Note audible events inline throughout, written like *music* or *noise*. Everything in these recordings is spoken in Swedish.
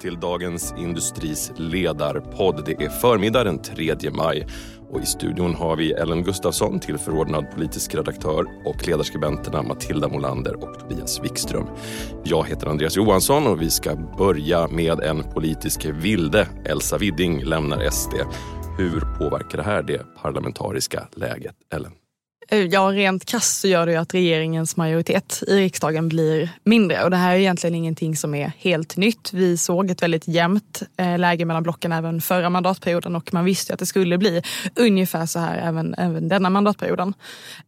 till Dagens Industris ledarpodd. Det är förmiddag den 3 maj och i studion har vi Ellen Gustafsson, tillförordnad politisk redaktör och ledarskribenterna Matilda Molander och Tobias Wikström. Jag heter Andreas Johansson och vi ska börja med en politisk vilde. Elsa Widding lämnar SD. Hur påverkar det här det parlamentariska läget, Ellen? Eh, ja, rent krasst så gör det ju att regeringens majoritet i riksdagen blir mindre. Och det här är egentligen ingenting som är helt nytt. Vi såg ett väldigt jämnt eh, läge mellan blocken även förra mandatperioden och man visste att det skulle bli ungefär så här även, även denna mandatperioden.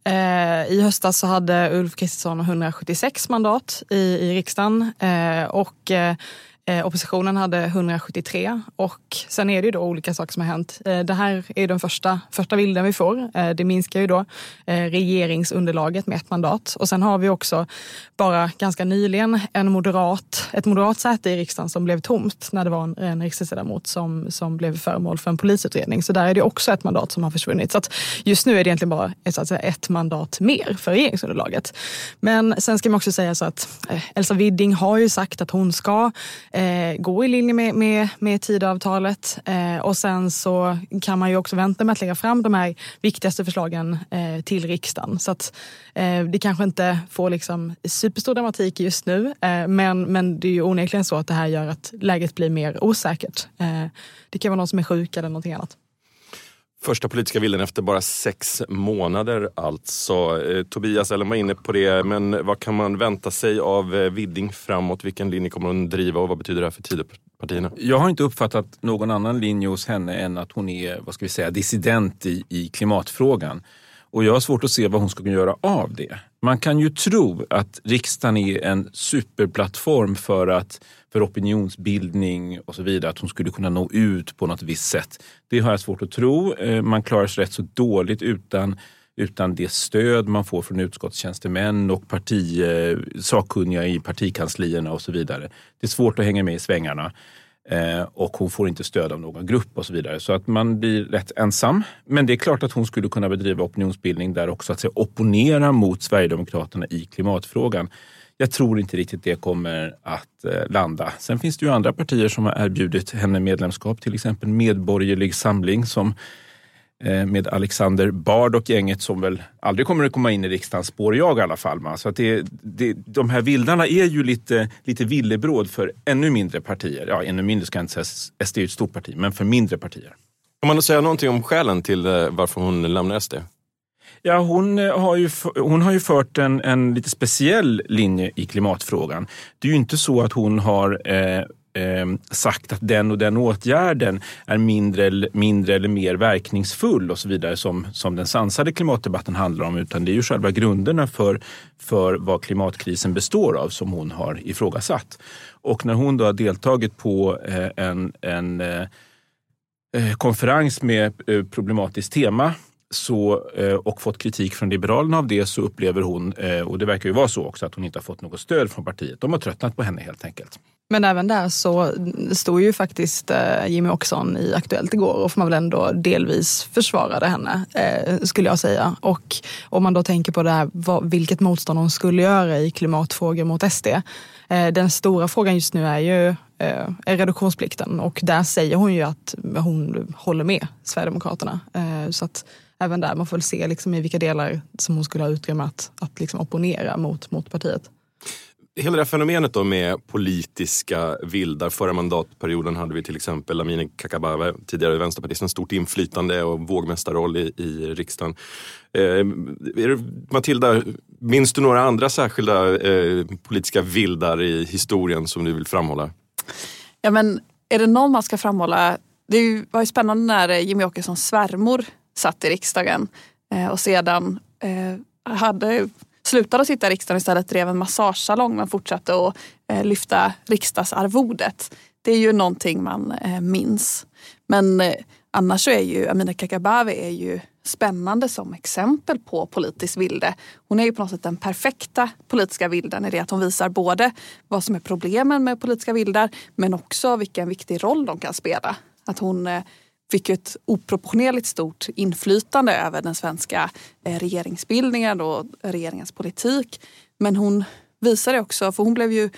Eh, I höstas så hade Ulf Kristersson 176 mandat i, i riksdagen och Eh, oppositionen hade 173 och sen är det ju då olika saker som har hänt. Eh, det här är den första, första bilden vi får. Eh, det minskar ju då eh, regeringsunderlaget med ett mandat och sen har vi också bara ganska nyligen en moderat, ett moderat säte i riksdagen som blev tomt när det var en, en riksdagsledamot som, som blev föremål för en polisutredning. Så där är det också ett mandat som har försvunnit. Så att just nu är det egentligen bara ett, säga, ett mandat mer för regeringsunderlaget. Men sen ska man också säga så att eh, Elsa Widding har ju sagt att hon ska eh, gå i linje med, med, med Tidöavtalet. Eh, och sen så kan man ju också vänta med att lägga fram de här viktigaste förslagen eh, till riksdagen. Så att eh, det kanske inte får liksom superstor dramatik just nu. Eh, men, men det är ju onekligen så att det här gör att läget blir mer osäkert. Eh, det kan vara någon som är sjuk eller någonting annat. Första politiska vilden efter bara sex månader alltså. Eh, Tobias Ellen var inne på det, men vad kan man vänta sig av eh, Widding framåt? Vilken linje kommer hon driva och vad betyder det här för Tidöpartierna? Jag har inte uppfattat någon annan linje hos henne än att hon är, vad ska vi säga, dissident i, i klimatfrågan. Och jag har svårt att se vad hon ska kunna göra av det. Man kan ju tro att riksdagen är en superplattform för, att, för opinionsbildning och så vidare. Att hon skulle kunna nå ut på något visst sätt. Det har jag svårt att tro. Eh, man klarar sig rätt så dåligt utan utan det stöd man får från utskottstjänstemän och parti, eh, sakkunniga i partikanslierna och så vidare. Det är svårt att hänga med i svängarna. Eh, och hon får inte stöd av någon grupp och så vidare. Så att man blir rätt ensam. Men det är klart att hon skulle kunna bedriva opinionsbildning där också, att säga, opponera mot Sverigedemokraterna i klimatfrågan. Jag tror inte riktigt det kommer att eh, landa. Sen finns det ju andra partier som har erbjudit henne medlemskap, till exempel Medborgerlig Samling som med Alexander Bard och gänget som väl aldrig kommer att komma in i riksdagen, spår jag i alla fall. Så att det, det, de här vildarna är ju lite, lite villebråd för ännu mindre partier. Ja, ännu mindre ska jag inte säga, SD är ett stort parti, men för mindre partier. Kan man säga någonting om skälen till eh, varför hon lämnar SD? Ja, hon eh, har ju, hon har ju fört en, en lite speciell linje i klimatfrågan. Det är ju inte så att hon har eh, eh, sagt att den och den åtgärden är mindre, mindre eller mer verkningsfull och så vidare som, som den sansade klimatdebatten handlar om. Utan det är ju själva grunderna för, för vad klimatkrisen består av som hon har ifrågasatt. Och när hon då har deltagit på eh, en, en eh, eh konferens med eh, problematiskt tema så, eh, och fått kritik från Liberalerna av det så upplever hon, eh, och det verkar ju vara så också, att hon inte har fått något stöd från partiet. De har tröttnat på henne helt enkelt. Men även där så stod ju faktiskt eh, Jimmy Åkesson i Aktuellt igår och får man väl ändå delvis försvarade henne, eh, skulle jag säga. Och om man då tänker på det här, vilket motstånd hon skulle göra i klimatfrågor mot SD. Eh, den stora frågan just nu är ju är reduktionsplikten och där säger hon ju att hon håller med Sverigedemokraterna. Så att även där, man får väl se liksom i vilka delar som hon skulle ha utrymme att, att liksom opponera mot, mot partiet hela det här fenomenet då med politiska vildar. Förra mandatperioden hade vi till exempel Amineh Kakabaveh, tidigare vänsterpartisten, stort inflytande och vågmästarroll i, i riksdagen. Eh, Matilda, minns du några andra särskilda eh, politiska vildar i historien som du vill framhålla? Ja men är det någon man ska framhålla, det var ju spännande när eh, Jimmie Åkessons svärmor satt i riksdagen eh, och sedan eh, hade slutade att sitta i riksdagen istället drev en massagesalong men fortsatte att eh, lyfta riksdagsarvodet. Det är ju någonting man eh, minns. Men eh, annars så är ju Amineh Kakabaveh är ju spännande som exempel på politisk vilde. Hon är ju på något sätt den perfekta politiska vilden i det att hon visar både vad som är problemen med politiska vildar men också vilken viktig roll de kan spela. Att hon fick ett oproportionerligt stort inflytande över den svenska eh, regeringsbildningen och regeringens politik. Men hon visade också, för hon blev ju,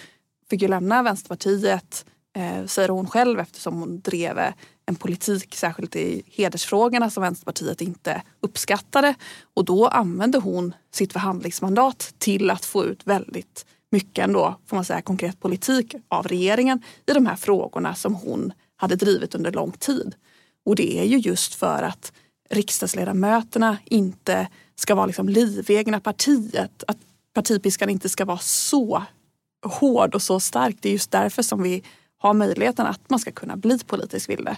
fick ju lämna Vänsterpartiet eh, säger hon själv eftersom hon drev eh, en politik, särskilt i hedersfrågorna, som Vänsterpartiet inte uppskattade. Och då använde hon sitt förhandlingsmandat till att få ut väldigt mycket ändå, får man säga, konkret politik av regeringen i de här frågorna som hon hade drivit under lång tid. Och det är ju just för att riksdagsledamöterna inte ska vara liksom livegna partiet. Att partipiskan inte ska vara så hård och så stark. Det är just därför som vi har möjligheten att man ska kunna bli politisk vilde.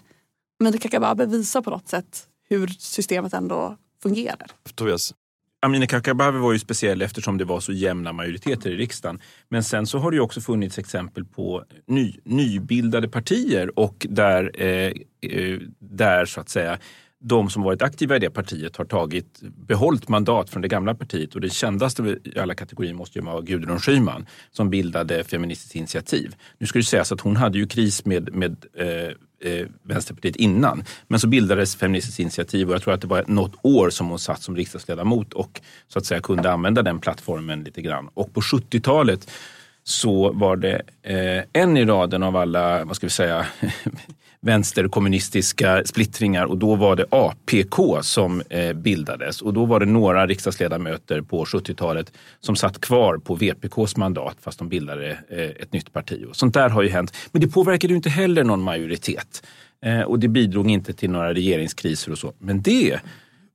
Men det kan bara på något sätt hur systemet ändå fungerar. Tobias? Amineh Kakabaveh var ju speciell eftersom det var så jämna majoriteter i riksdagen. Men sen så har det ju också funnits exempel på ny, nybildade partier och där, eh, eh där så att säga de som varit aktiva i det partiet har tagit, behållit mandat från det gamla partiet och det kändaste i alla kategorier måste ju vara Gudrun Schyman som bildade Feministiskt initiativ. Nu ska det sägas att hon hade ju kris med, med eh, eh, Vänsterpartiet innan. Men så bildades Feministiskt initiativ och jag tror att det var något år som hon satt som riksdagsledamot och så att säga kunde använda den plattformen lite grann. Och på 70-talet så var det eh, en i raden av alla, vad ska vi säga, *laughs* vänsterkommunistiska splittringar och då var det APK som eh, bildades och då var det några riksdagsledamöter på 70-talet som satt kvar på VPKs mandat fast de bildade eh, ett nytt parti. Och sånt där har ju hänt. Men det påverkade ju inte heller någon majoritet eh, och det bidrog inte till några regeringskriser och så. Men det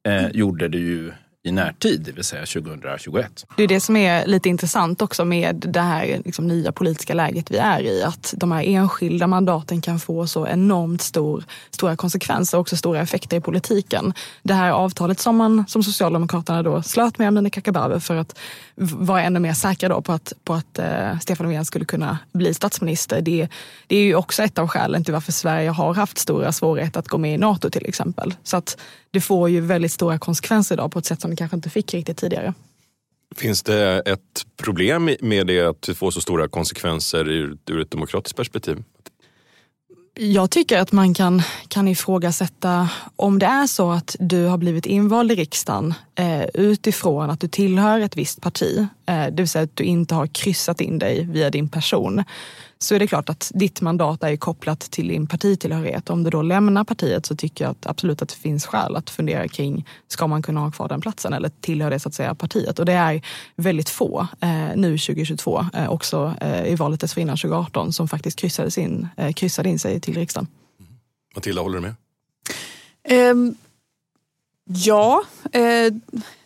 eh, gjorde det ju i närtid, det vill säga 2021. Det är det som är lite intressant också med det här liksom nya politiska läget vi är i. Att de här enskilda mandaten kan få så enormt stor, stora konsekvenser och också stora effekter i politiken. Det här avtalet som, man, som Socialdemokraterna då slöt med Amineh Kakabaveh för att vara ännu mer säkra då på att, på att eh, Stefan Löfven skulle kunna bli statsminister. Det, det är ju också ett av skälen till varför Sverige har haft stora svårigheter att gå med i NATO till exempel. Så att det får ju väldigt stora konsekvenser idag på ett sätt som det kanske inte fick riktigt tidigare. Finns det ett problem med det att det får så stora konsekvenser ur, ur ett demokratiskt perspektiv? Jag tycker att man kan, kan ifrågasätta om det är så att du har blivit invald i riksdagen eh, utifrån att du tillhör ett visst parti, eh, det vill säga att du inte har kryssat in dig via din person så är det klart att ditt mandat är kopplat till din partitillhörighet. Om du då lämnar partiet så tycker jag att absolut att det finns skäl att fundera kring, ska man kunna ha kvar den platsen eller tillhör det så att säga partiet? Och det är väldigt få eh, nu 2022, eh, också eh, i valet dessförinnan 2018, som faktiskt kryssade, sin, eh, kryssade in sig till riksdagen. Mm. Matilda, håller du med? Um, ja, eh,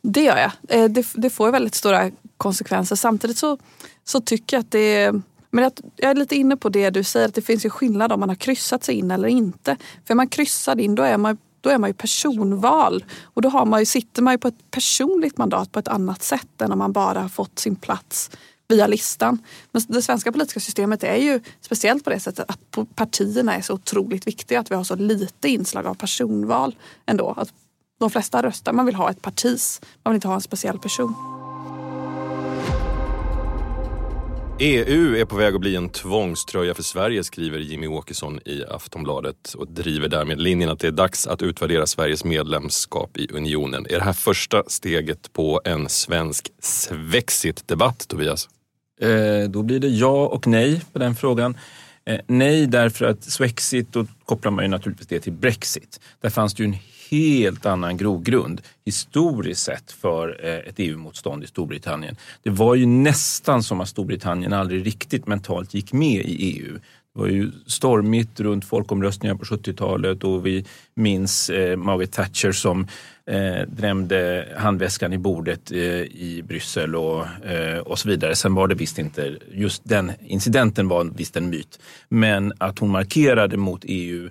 det gör jag. Eh, det, det får väldigt stora konsekvenser. Samtidigt så, så tycker jag att det men att, jag är lite inne på det du säger, att det finns ju skillnad om man har kryssat sig in eller inte. För är man kryssad in, då är man, då är man ju personval. Och då har man ju, sitter man ju på ett personligt mandat på ett annat sätt än om man bara har fått sin plats via listan. Men det svenska politiska systemet är ju speciellt på det sättet att partierna är så otroligt viktiga. Att vi har så lite inslag av personval ändå. Att de flesta röstar, man vill ha ett partis, man vill inte ha en speciell person. EU är på väg att bli en tvångströja för Sverige skriver Jimmy Åkesson i Aftonbladet och driver därmed linjen att det är dags att utvärdera Sveriges medlemskap i unionen. Är det här första steget på en svensk svexit-debatt, Tobias? Eh, då blir det ja och nej på den frågan. Eh, nej därför att Swexit, då kopplar man ju naturligtvis det till Brexit. Där fanns det ju en helt annan grogrund historiskt sett för eh, ett EU-motstånd i Storbritannien. Det var ju nästan som att Storbritannien aldrig riktigt mentalt gick med i EU. Det var ju stormigt runt folkomröstningar på 70-talet och vi minns eh, Margaret Thatcher som eh, drämde handväskan i bordet eh, i Bryssel och, eh, och så vidare. Sen var det visst inte, just den incidenten var visst en myt. Men att hon markerade mot EU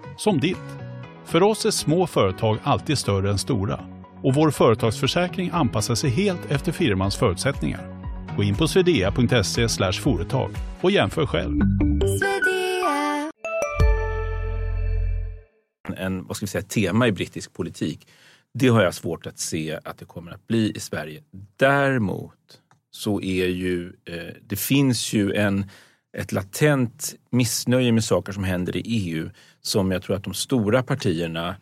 som ditt. För oss är små företag alltid större än stora och vår företagsförsäkring anpassar sig helt efter firmans förutsättningar. Gå in på swedea.se företag och jämför själv. en vad ska vi säga, tema i brittisk politik. Det har jag svårt att se att det kommer att bli i Sverige. Däremot så är ju, eh, det finns ju en, ett latent missnöje med saker som händer i EU som jag tror att de stora partierna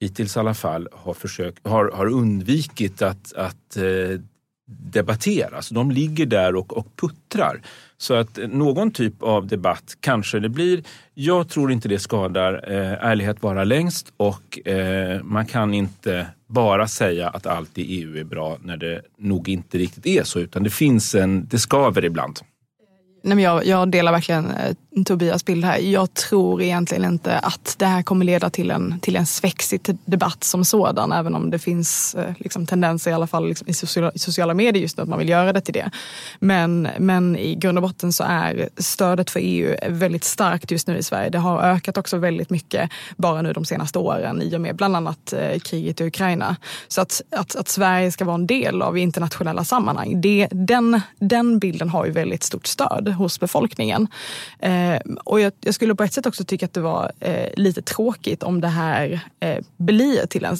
hittills i alla fall har, försökt, har, har undvikit att, att eh, debattera. Så de ligger där och, och puttrar. Så att eh, någon typ av debatt kanske det blir. Jag tror inte det skadar eh, ärlighet vara längst och eh, man kan inte bara säga att allt i EU är bra när det nog inte riktigt är så utan det finns en, det skaver ibland. Nej, men jag, jag delar verkligen eh, Tobias bild här. Jag tror egentligen inte att det här kommer leda till en, till en svexig debatt som sådan, även om det finns eh, liksom, tendenser i alla fall liksom, i, sociala, i, sociala, medier just nu att man vill göra det till det. Men, men i grund och botten så är stödet för EU väldigt starkt just nu i Sverige. Det har ökat också väldigt mycket bara nu de senaste åren i och med bland annat eh, kriget i Ukraina. Så att, att, att, Sverige ska vara en del av internationella sammanhang, det, den, den bilden har ju väldigt stort stöd hos befolkningen. Eh, och jag, jag, skulle på ett sätt också tycka att det var eh, lite tråkigt om det här eh, blir till en,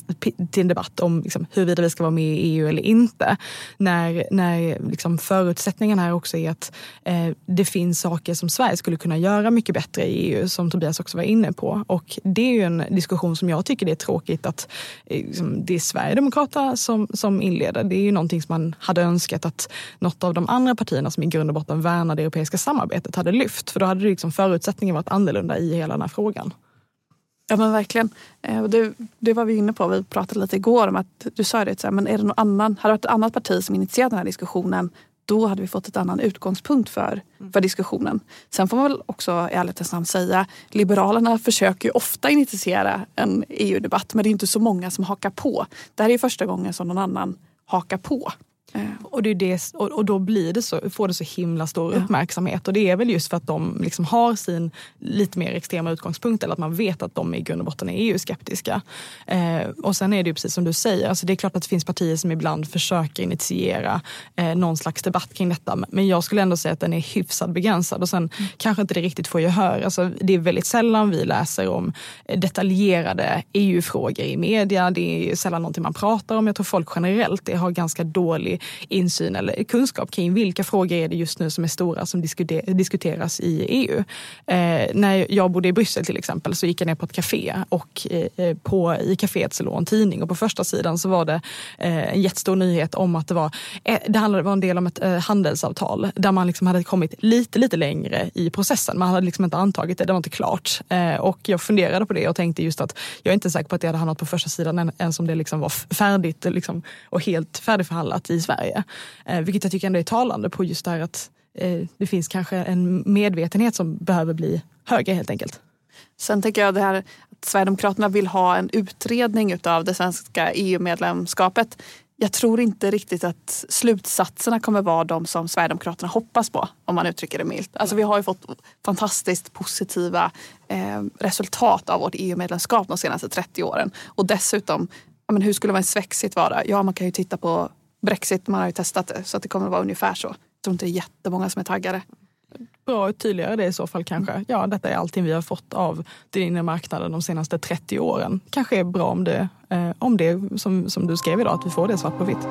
till en debatt om liksom, huruvida vi ska vara med i EU eller inte. När, när liksom, förutsättningen här också är att eh, det finns saker som Sverige skulle kunna göra mycket bättre i EU, som Tobias också var inne på. Och det är ju en diskussion som jag tycker det är tråkigt att eh, liksom, det är Sverigedemokraterna som, som inleder. Det är ju någonting som man hade önskat att något av de andra partierna som i grund och botten värnar det europeiska samarbetet hade lyft. För då hade det liksom förutsättningen varit annorlunda i hela den här frågan. Ja men verkligen. Eh, det, det var vi inne på. Vi pratade lite igår om att du sa det, så här, men är det någon annan, hade det varit ett annat parti som initierat den här diskussionen då hade vi fått ett annan utgångspunkt för, för diskussionen. Sen får man väl också i ärlighetens namn säga Liberalerna försöker ju ofta initiera en EU-debatt men det är inte så många som hakar på. Det här är första gången som någon annan hakar på. Eh, och, det är det, och då blir det så, får det så himla stor ja. uppmärksamhet. Och det är väl just för att de liksom har sin lite mer extrema utgångspunkt eller att man vet att de i grund och botten är EU-skeptiska. Eh, och sen är det ju precis som du säger, alltså det är klart att det finns partier som ibland försöker initiera eh, någon slags debatt kring detta. Men jag skulle ändå säga att den är hyfsat begränsad och sen mm. kanske inte det riktigt får gehör. Alltså, det är väldigt sällan vi läser om detaljerade EU-frågor i media. Det är sällan någonting man pratar om. Jag tror folk generellt har ganska dålig insyn eller kunskap kring vilka frågor är det just nu som är stora som diskuteras i EU. Eh, när jag bodde i Bryssel till exempel så gick jag ner på ett café och eh, på, i kaféet så låg en tidning och på första sidan så var det eh, en jättestor nyhet om att det var, eh, det handlade, var en del om ett eh, handelsavtal där man liksom hade kommit lite, lite längre i processen. Man hade liksom inte antagit det, det var inte klart. Eh, och jag funderade på det och tänkte just att jag är inte säker på att det hade hamnat på första sidan ens om det liksom var färdigt liksom, och helt färdigförhandlat i Sverige. Eh, vilket jag tycker ändå är talande på just det här att eh, det finns kanske en medvetenhet som behöver bli högre helt enkelt. Sen tänker jag det här att Sverigedemokraterna vill ha en utredning utav det svenska EU-medlemskapet. Jag tror inte riktigt att slutsatserna kommer vara de som Sverigedemokraterna hoppas på, om man uttrycker det milt. Alltså vi har ju fått fantastiskt positiva eh, resultat av vårt EU-medlemskap de senaste 30 åren. Och dessutom, ja, men hur skulle man svexigt vara? Ja, man kan ju titta på Brexit, man har ju testat det så att det kommer att vara ungefär så. Jag tror inte det är jättemånga som är taggade. Bra att tydliggöra det i så fall kanske. Ja, detta är allting vi har fått av den inre marknaden de senaste 30 åren. Kanske är bra om det, eh, om det som, som du skrev idag, att vi får det svart på vitt.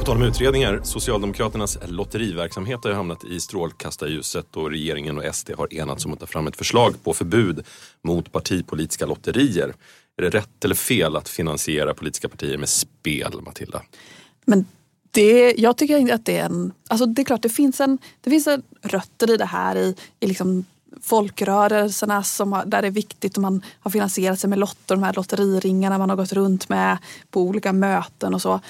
På tal om utredningar, Socialdemokraternas lotteriverksamhet har ju hamnat i strålkastarljuset och regeringen och SD har enats om att ta fram ett förslag på förbud mot partipolitiska lotterier. Är det rätt eller fel att finansiera politiska partier med spel, Matilda? Men det, jag tycker inte att det är en... Alltså det är klart, det finns, en, det finns en rötter i det här i, i liksom folkrörelserna som har, där det är viktigt och man har finansierat sig med lotter, de här lotteriringarna man har gått runt med på olika möten och så.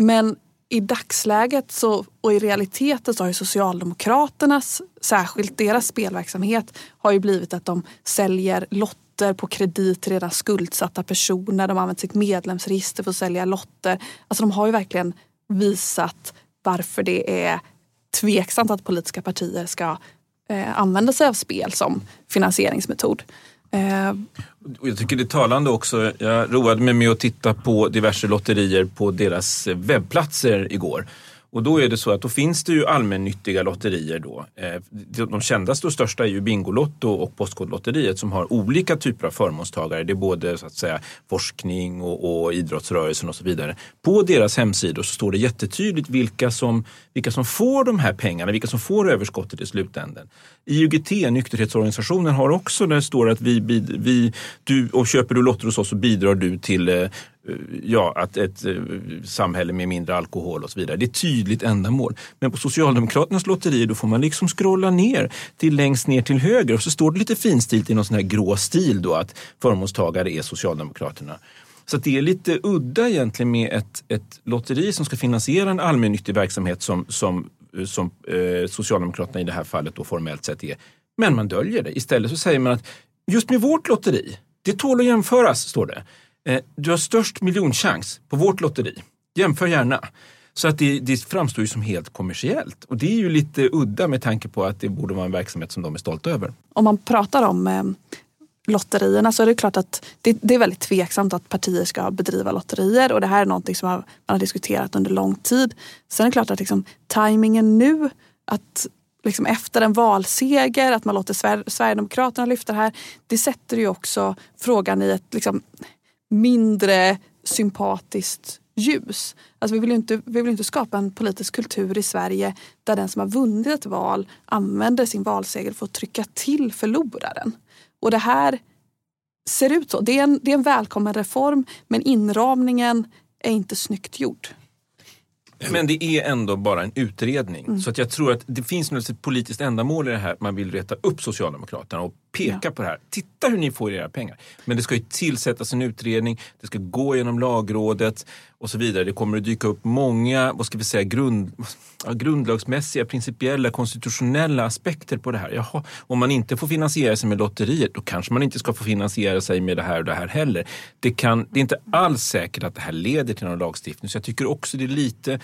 Men i dagsläget så, och i realiteten så har ju Socialdemokraternas, särskilt deras spelverksamhet, har ju blivit att de säljer lotter på kredit till redan skuldsatta personer. De har använt sitt medlemsregister för att sälja lotter. Alltså de har ju verkligen visat varför det är tveksamt att politiska partier ska eh, använda sig av spel som finansieringsmetod. Eh. Jag tycker det är talande också. Jag roade mig med att titta på diverse lotterier på deras webbplatser igår. Och då är det så att då finns det ju allmännyttiga lotterier då. Eh, de kändaste och största är ju Bingolotto och Postkodlotteriet som har olika typer av förmånstagare. Det är både så att säga forskning och, och idrottsrörelsen och så vidare. På deras hemsidor så står det jättetydligt vilka som, vilka som får de här pengarna, vilka som får överskottet i slutändan. IUGT, nykterhetsorganisationen, har också där det står att vi, vi, du, och köper du lotter hos oss så bidrar du till eh, Eh, ja, att ett eh, samhälle med mindre alkohol och så vidare. Det är ett tydligt ändamål. Men på Socialdemokraternas lotteri då får man liksom scrolla ner till längst ner till höger och så står det lite finstilt i någon sån här grå stil då att förmånstagare är Socialdemokraterna. Så det är lite udda egentligen med ett, ett lotteri som ska finansiera en allmännyttig verksamhet som, som, eh, som eh, Socialdemokraterna i det här fallet då formellt sett är. Men man döljer det. Istället så säger man att just med vårt lotteri, det tål att jämföras, står det. Eh, du har störst miljonchans på vårt lotteri. Jämför gärna. Så att det, det framstår ju som helt kommersiellt. Och det är ju lite udda med tanke på att det borde vara en verksamhet som de är stolta över. Om man pratar om eh, lotterierna så är det klart att det, det, är väldigt tveksamt att partier ska bedriva lotterier och det här är någonting som man har diskuterat under lång tid. Sen är det klart att liksom, tajmingen nu, att liksom efter en valseger, att man låter Sverigedemokraterna lyfta det här, det sätter ju också frågan i ett liksom, mindre sympatiskt ljus. Alltså vi, vill inte, vi vill inte skapa en politisk kultur i Sverige där den som har vunnit ett val använder sin valseger för att trycka till förloraren. Och det här ser ut så. Det är en, det är en välkommen reform men inramningen är inte snyggt gjord. Men det är ändå bara en utredning. Mm. Så att jag tror att det finns ett politiskt ändamål i det här. Man vill reta upp Socialdemokraterna och peka ja. på det här. Titta hur ni får era pengar. Men det ska ju tillsättas en utredning. Det ska gå genom lagrådet och så vidare. Det kommer att dyka upp många, vad ska vi säga, grund, grundlagsmässiga, principiella, konstitutionella aspekter på det här. Jaha, om man inte får finansiera sig med lotteriet, då kanske man inte ska få finansiera sig med det här och det här heller. Det, kan, det är inte alls säkert att det här leder till någon lagstiftning. Så jag tycker också det är lite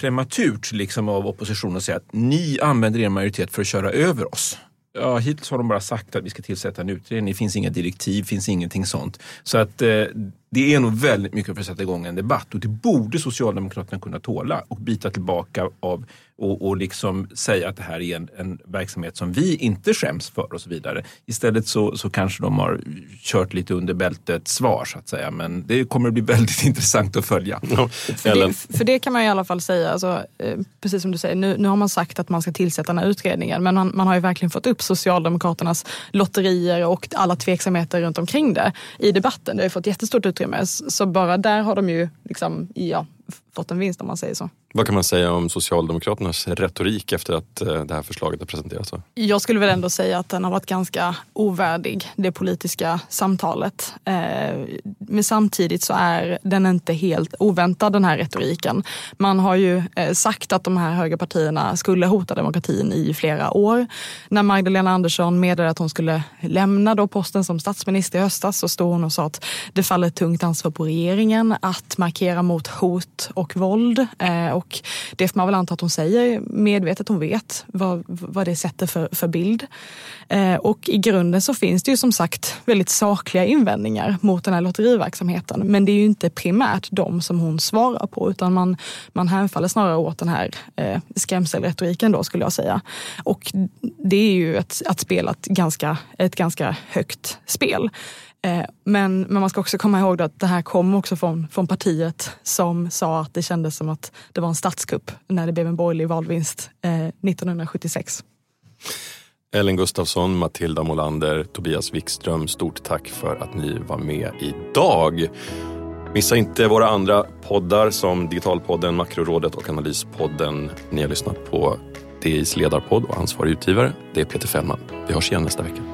prematurt liksom av oppositionen att säga att ni använder er majoritet för att köra över oss. Ja, hittills har de bara sagt att vi ska tillsätta en utredning. Det finns inga direktiv, finns ingenting sånt. Så att eh, det är nog väldigt mycket för att sätta igång en debatt och det borde Socialdemokraterna kunna tåla och bita tillbaka av och, och liksom säga att det här är en, en, verksamhet som vi inte skäms för och så vidare. Istället så, så kanske de har kört lite under bältet svar så att säga. Men det kommer att bli *laughs* väldigt intressant att följa. Ja. För, det, för, det, kan man i alla fall säga, alltså, eh, precis som du säger, nu, nu har man sagt att man ska tillsätta den här utredningen men man, man har ju verkligen fått upp Socialdemokraternas lotterier och alla tveksamheter runt omkring det i debatten. Det har fått jättestort utrymme. Så bara där har de ju liksom, ja, fått en vinst om man säger så. Vad kan man säga om Socialdemokraternas retorik efter att eh, det här förslaget har presenterats? Jag skulle väl ändå säga att den har varit ganska ovärdig det politiska samtalet. Eh, men samtidigt så är den inte helt oväntad den här retoriken. Man har ju eh, sagt att de här högerpartierna skulle hota demokratin i flera år. När Magdalena Andersson meddelade att hon skulle lämna då posten som statsminister i höstas så stod hon och sa att det faller ett tungt ansvar på regeringen att markera mot hot och våld. Eh, och det får man väl anta att hon säger medvetet. Hon vet vad, vad det sätter för, för bild. Eh, och i grunden så finns det ju som sagt väldigt sakliga invändningar mot den här lotteriverksamheten. Men det är ju inte primärt de som hon svarar på utan man, man hänfaller snarare åt den här eh, skrämselretoriken då skulle jag säga. Och det är ju ett, att spela ett ganska, ett ganska högt spel. Eh, men, men man ska också komma ihåg att det här kom också från, från partiet som sa att det kändes som att det var en statskupp när det blev en borgerlig valvinst eh, 1976. Ellen Gustafsson, Matilda Molander, Tobias Wikström, stort tack för att ni var med idag. Missa inte våra andra poddar som Digitalpodden, Makrorådet och Analyspodden. Ni har lyssnat på DIs ledarpodd och ansvarig utgivare, det är Peter Fällman. Vi hörs igen nästa vecka.